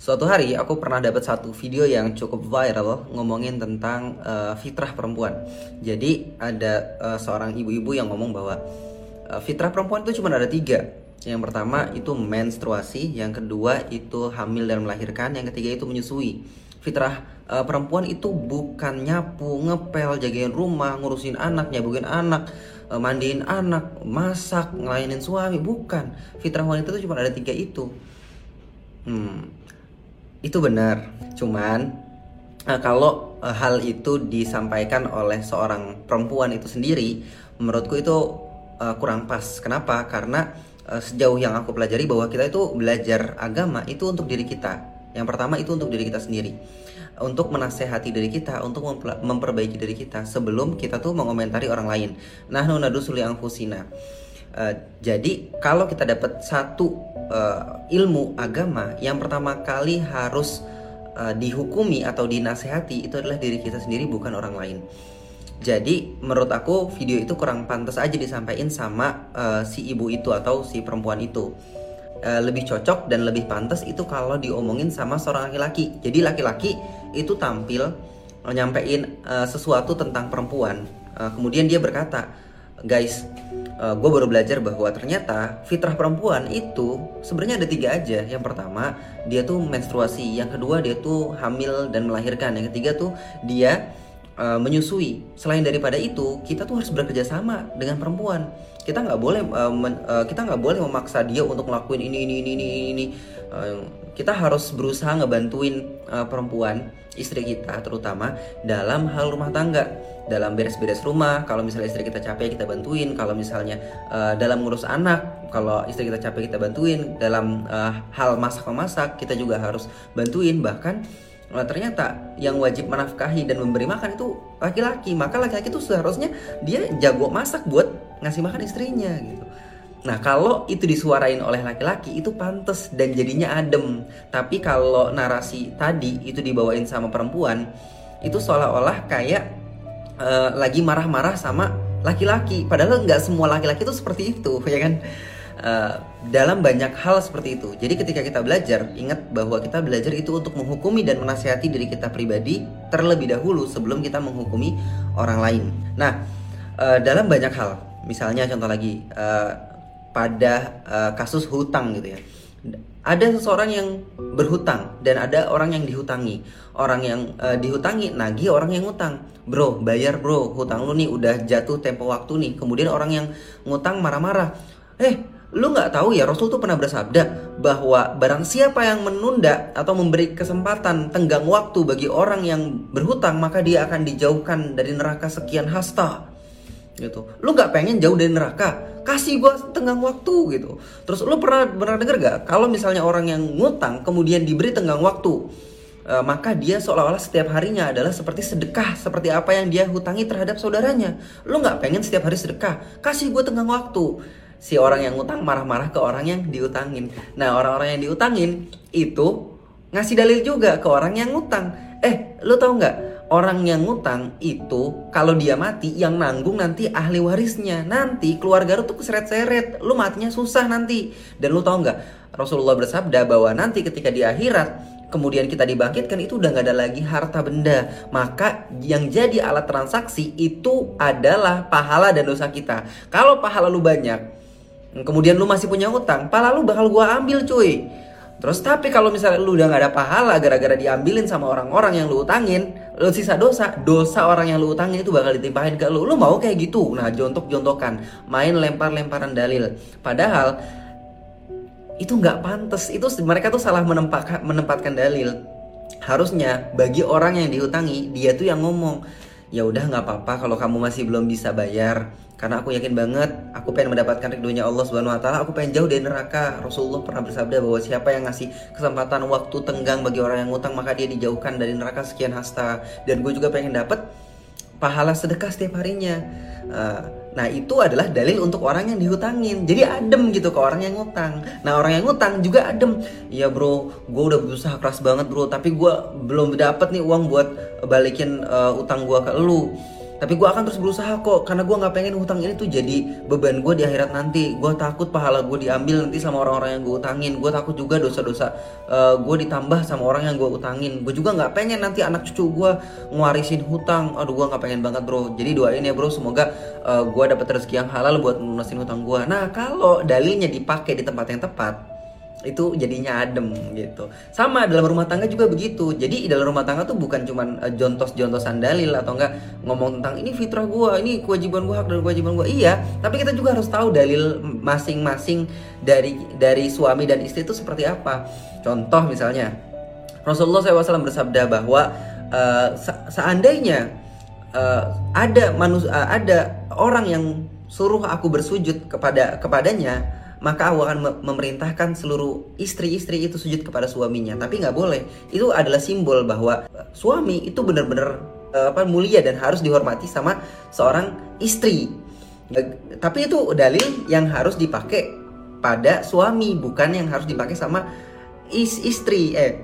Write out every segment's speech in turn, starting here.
Suatu hari aku pernah dapat satu video yang cukup viral ngomongin tentang uh, fitrah perempuan. Jadi ada uh, seorang ibu-ibu yang ngomong bahwa uh, fitrah perempuan itu cuma ada tiga. Yang pertama itu menstruasi, yang kedua itu hamil dan melahirkan, yang ketiga itu menyusui. Fitrah uh, perempuan itu bukan nyapu, ngepel, jagain rumah, ngurusin anak, nyabuin anak, uh, mandiin anak, masak, ngelayanin suami, bukan. Fitrah wanita itu cuma ada tiga itu. Hmm, itu benar. Cuman uh, kalau uh, hal itu disampaikan oleh seorang perempuan itu sendiri, menurutku itu uh, kurang pas. Kenapa? Karena uh, sejauh yang aku pelajari bahwa kita itu belajar agama itu untuk diri kita. Yang pertama itu untuk diri kita sendiri. Untuk menasehati diri kita, untuk memperbaiki diri kita sebelum kita tuh mengomentari orang lain. Nah, nunadu suli angfusina. Uh, jadi kalau kita dapat satu uh, ilmu agama, yang pertama kali harus uh, dihukumi atau dinasehati itu adalah diri kita sendiri bukan orang lain. Jadi menurut aku video itu kurang pantas aja disampaikan sama uh, si ibu itu atau si perempuan itu. Lebih cocok dan lebih pantas itu kalau diomongin sama seorang laki-laki. Jadi laki-laki itu tampil nyampein uh, sesuatu tentang perempuan. Uh, kemudian dia berkata, guys uh, eh, gue baru belajar bahwa ternyata fitrah perempuan itu sebenarnya ada tiga aja. Yang pertama dia tuh menstruasi. Yang kedua dia tuh hamil dan melahirkan. Yang ketiga tuh dia uh, menyusui. Selain daripada itu kita tuh harus bekerja sama dengan perempuan. Kita nggak boleh uh, men, uh, kita nggak boleh memaksa dia untuk ngelakuin ini ini ini ini ini uh, kita harus berusaha ngebantuin uh, perempuan istri kita terutama dalam hal rumah tangga dalam beres-beres rumah kalau misalnya istri kita capek kita bantuin kalau misalnya uh, dalam ngurus anak kalau istri kita capek kita bantuin dalam uh, hal masak memasak kita juga harus bantuin bahkan Nah, ternyata yang wajib menafkahi dan memberi makan itu laki-laki. Maka laki-laki itu seharusnya dia jago masak buat ngasih makan istrinya gitu. Nah kalau itu disuarain oleh laki-laki itu pantas dan jadinya adem. Tapi kalau narasi tadi itu dibawain sama perempuan itu seolah-olah kayak uh, lagi marah-marah sama laki-laki. Padahal nggak semua laki-laki itu seperti itu ya kan. Uh, dalam banyak hal seperti itu. Jadi ketika kita belajar, ingat bahwa kita belajar itu untuk menghukumi dan menasihati diri kita pribadi terlebih dahulu sebelum kita menghukumi orang lain. Nah, uh, dalam banyak hal, misalnya contoh lagi, uh, pada uh, kasus hutang gitu ya. Ada seseorang yang berhutang dan ada orang yang dihutangi. Orang yang uh, dihutangi nagih orang yang ngutang. Bro, bayar bro, hutang lu nih udah jatuh tempo waktu nih. Kemudian orang yang ngutang marah-marah. Eh, lu nggak tahu ya Rasul tuh pernah bersabda bahwa barang siapa yang menunda atau memberi kesempatan tenggang waktu bagi orang yang berhutang maka dia akan dijauhkan dari neraka sekian hasta gitu. Lu nggak pengen jauh dari neraka kasih gua tenggang waktu gitu. Terus lu pernah pernah denger gak kalau misalnya orang yang ngutang kemudian diberi tenggang waktu e, maka dia seolah-olah setiap harinya adalah seperti sedekah seperti apa yang dia hutangi terhadap saudaranya. Lu nggak pengen setiap hari sedekah kasih gua tenggang waktu. Si orang yang ngutang marah-marah ke orang yang diutangin. Nah orang-orang yang diutangin itu ngasih dalil juga ke orang yang ngutang. Eh lu tau nggak orang yang ngutang itu kalau dia mati yang nanggung nanti ahli warisnya. Nanti keluarga lu tuh keseret-seret. Lu matinya susah nanti. Dan lu tau nggak Rasulullah bersabda bahwa nanti ketika di akhirat kemudian kita dibangkitkan itu udah nggak ada lagi harta benda. Maka yang jadi alat transaksi itu adalah pahala dan dosa kita. Kalau pahala lu banyak kemudian lu masih punya utang pahala lu bakal gua ambil cuy Terus tapi kalau misalnya lu udah gak ada pahala gara-gara diambilin sama orang-orang yang lu utangin, lu sisa dosa, dosa orang yang lu utangin itu bakal ditimpahin ke lu. Lu mau kayak gitu? Nah, jontok-jontokan, main lempar-lemparan dalil. Padahal itu nggak pantas. Itu mereka tuh salah menempatkan menempatkan dalil. Harusnya bagi orang yang diutangi, dia tuh yang ngomong, ya udah nggak apa-apa kalau kamu masih belum bisa bayar karena aku yakin banget aku pengen mendapatkan ridhonya Allah Subhanahu wa taala, aku pengen jauh dari neraka. Rasulullah pernah bersabda bahwa siapa yang ngasih kesempatan waktu tenggang bagi orang yang ngutang maka dia dijauhkan dari neraka sekian hasta. Dan gue juga pengen dapat pahala sedekah setiap harinya. Uh, nah itu adalah dalil untuk orang yang dihutangin. Jadi adem gitu ke orang yang ngutang. Nah orang yang ngutang juga adem. Iya bro, gue udah berusaha keras banget bro, tapi gue belum dapat nih uang buat balikin uh, utang gue ke lu tapi gue akan terus berusaha kok karena gue nggak pengen hutang ini tuh jadi beban gue di akhirat nanti. Gue takut pahala gue diambil nanti sama orang-orang yang gue utangin. Gue takut juga dosa-dosa uh, gue ditambah sama orang yang gue utangin. Gue juga nggak pengen nanti anak cucu gue ngwarisin hutang. Aduh gue nggak pengen banget bro. Jadi doain ya bro semoga uh, gue dapat rezeki yang halal buat melunasin hutang gue nah kalau dalilnya dipakai di tempat yang tepat itu jadinya adem gitu. Sama dalam rumah tangga juga begitu. Jadi dalam rumah tangga tuh bukan cuman uh, jontos-jontosan dalil atau enggak ngomong tentang ini fitrah gua, ini kewajiban gua, hak dan kewajiban gua. Iya, tapi kita juga harus tahu dalil masing-masing dari dari suami dan istri itu seperti apa. Contoh misalnya Rasulullah SAW bersabda bahwa uh, seandainya uh, ada manusia uh, ada orang yang suruh aku bersujud kepada kepadanya maka aku akan memerintahkan seluruh istri-istri itu sujud kepada suaminya. Tapi nggak boleh. Itu adalah simbol bahwa suami itu benar-benar uh, apa mulia dan harus dihormati sama seorang istri. Tapi itu dalil yang harus dipakai pada suami, bukan yang harus dipakai sama is istri. Eh,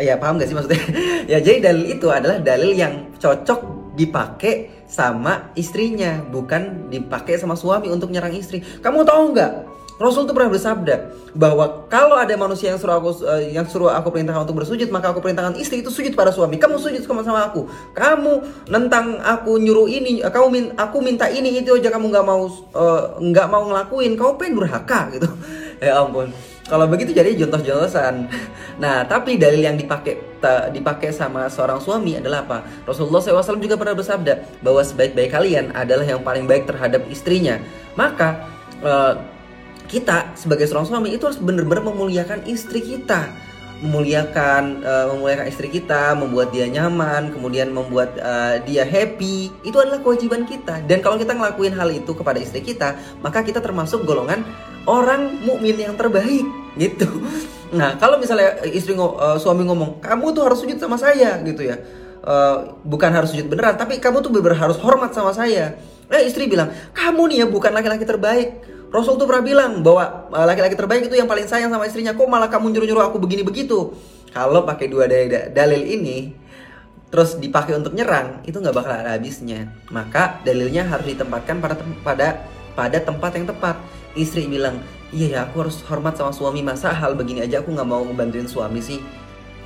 ya paham gak sih maksudnya? ya jadi dalil itu adalah dalil yang cocok dipakai sama istrinya, bukan dipakai sama suami untuk nyerang istri. Kamu tahu nggak? Rasul itu pernah bersabda bahwa kalau ada manusia yang suruh aku uh, yang suruh aku perintahkan untuk bersujud, maka aku perintahkan istri itu sujud pada suami. Kamu sujud sama sama aku. Kamu nentang aku nyuruh ini, eh, kamu min, aku minta ini itu aja kamu nggak mau uh, nggak mau ngelakuin. Kamu pengen durhaka gitu. ya ampun. Kalau begitu jadi jontos-jontosan. Nah, tapi dalil yang dipakai dipakai sama seorang suami adalah apa? Rasulullah SAW juga pernah bersabda bahwa sebaik-baik kalian adalah yang paling baik terhadap istrinya. Maka uh, kita sebagai seorang suami itu harus benar-benar memuliakan istri kita. Memuliakan uh, memuliakan istri kita membuat dia nyaman kemudian membuat uh, dia happy itu adalah kewajiban kita. Dan kalau kita ngelakuin hal itu kepada istri kita maka kita termasuk golongan orang mukmin yang terbaik gitu. Nah kalau misalnya istri uh, suami ngomong kamu tuh harus sujud sama saya gitu ya uh, bukan harus sujud beneran tapi kamu tuh benar-benar harus hormat sama saya eh istri bilang kamu nih ya bukan laki-laki terbaik Rasul tuh pernah bilang bahwa eh, laki-laki terbaik itu yang paling sayang sama istrinya. Kok malah kamu nyuruh-nyuruh aku begini begitu? Kalau pakai dua dalil ini, terus dipakai untuk nyerang, itu nggak bakal ada habisnya. Maka dalilnya harus ditempatkan pada pada pada tempat yang tepat. Istri bilang, iya ya aku harus hormat sama suami masa hal begini aja aku nggak mau ngebantuin suami sih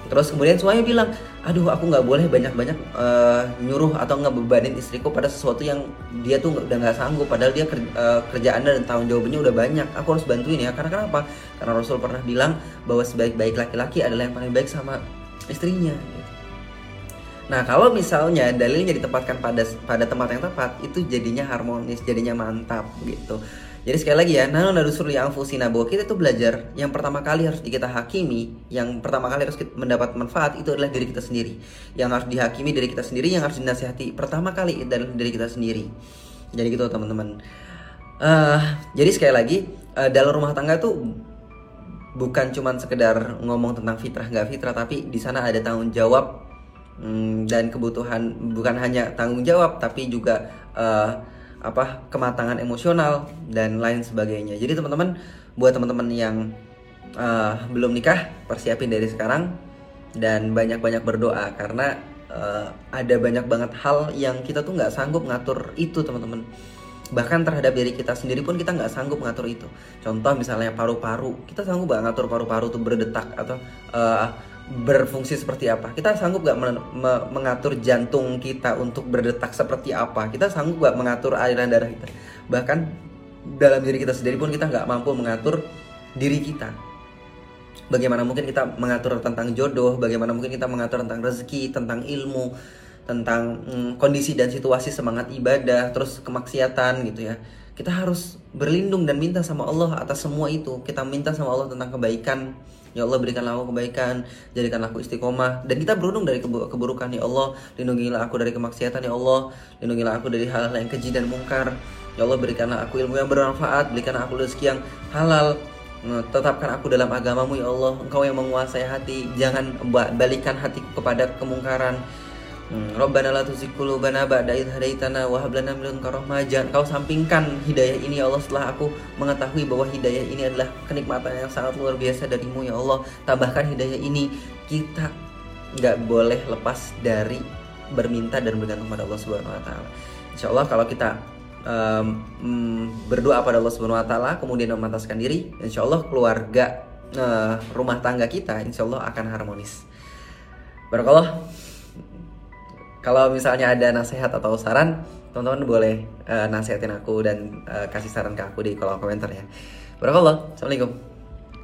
Terus kemudian suami bilang, aduh aku nggak boleh banyak-banyak uh, nyuruh atau ngebebanin istriku pada sesuatu yang dia tuh udah nggak sanggup. Padahal dia kerja, uh, kerjaan dan tanggung jawabnya udah banyak. Aku harus bantuin ya. Karena kenapa? Karena Rasul pernah bilang bahwa sebaik-baik laki-laki adalah yang paling baik sama istrinya. Nah kalau misalnya dalilnya ditempatkan pada pada tempat yang tepat, itu jadinya harmonis, jadinya mantap gitu. Jadi sekali lagi ya, nano narusul yang fusina bahwa kita itu belajar yang pertama kali harus kita hakimi, yang pertama kali harus kita mendapat manfaat itu adalah diri kita sendiri. Yang harus dihakimi diri kita sendiri, yang harus dinasihati pertama kali adalah diri kita sendiri. Jadi gitu teman-teman. Uh, jadi sekali lagi uh, dalam rumah tangga itu bukan cuma sekedar ngomong tentang fitrah nggak fitrah, tapi di sana ada tanggung jawab um, dan kebutuhan bukan hanya tanggung jawab, tapi juga uh, apa kematangan emosional dan lain sebagainya. Jadi teman-teman buat teman-teman yang uh, belum nikah persiapin dari sekarang dan banyak-banyak berdoa karena uh, ada banyak banget hal yang kita tuh nggak sanggup ngatur itu teman-teman bahkan terhadap diri kita sendiri pun kita nggak sanggup ngatur itu contoh misalnya paru-paru kita sanggup nggak ngatur paru-paru tuh berdetak atau uh, berfungsi seperti apa? Kita sanggup gak men me mengatur jantung kita untuk berdetak seperti apa? Kita sanggup gak mengatur aliran darah kita? Bahkan dalam diri kita sendiri pun kita nggak mampu mengatur diri kita. Bagaimana mungkin kita mengatur tentang jodoh bagaimana mungkin kita mengatur tentang rezeki tentang ilmu tentang hmm, kondisi dan situasi semangat ibadah terus kemaksiatan gitu ya. Kita harus berlindung dan minta sama Allah atas semua itu. Kita minta sama Allah tentang kebaikan Ya Allah berikanlah aku kebaikan, jadikanlah aku istiqomah dan kita berundung dari keburukan ya Allah. Lindungilah aku dari kemaksiatan ya Allah. Lindungilah aku dari hal-hal yang keji dan mungkar. Ya Allah berikanlah aku ilmu yang bermanfaat, berikanlah aku rezeki yang halal. Tetapkan aku dalam agamamu ya Allah Engkau yang menguasai hati Jangan balikan hatiku kepada kemungkaran Hmm, la tuzigh qulubana ba'da idh hadaitana wa hab lana min ladunka rahmah. Jangan kau sampingkan hidayah ini ya Allah setelah aku mengetahui bahwa hidayah ini adalah kenikmatan yang sangat luar biasa darimu ya Allah. Tambahkan hidayah ini kita nggak boleh lepas dari berminta dan bergantung pada Allah Subhanahu wa taala. Insya Allah kalau kita um, berdoa pada Allah Subhanahu Wa Taala, kemudian memantaskan diri, Insya Allah keluarga uh, rumah tangga kita, Insya Allah akan harmonis. Barakallah. Kalau misalnya ada nasihat atau saran, teman-teman boleh uh, nasihatin aku dan uh, kasih saran ke aku di kolom komentar ya. Barakallah. Assalamualaikum.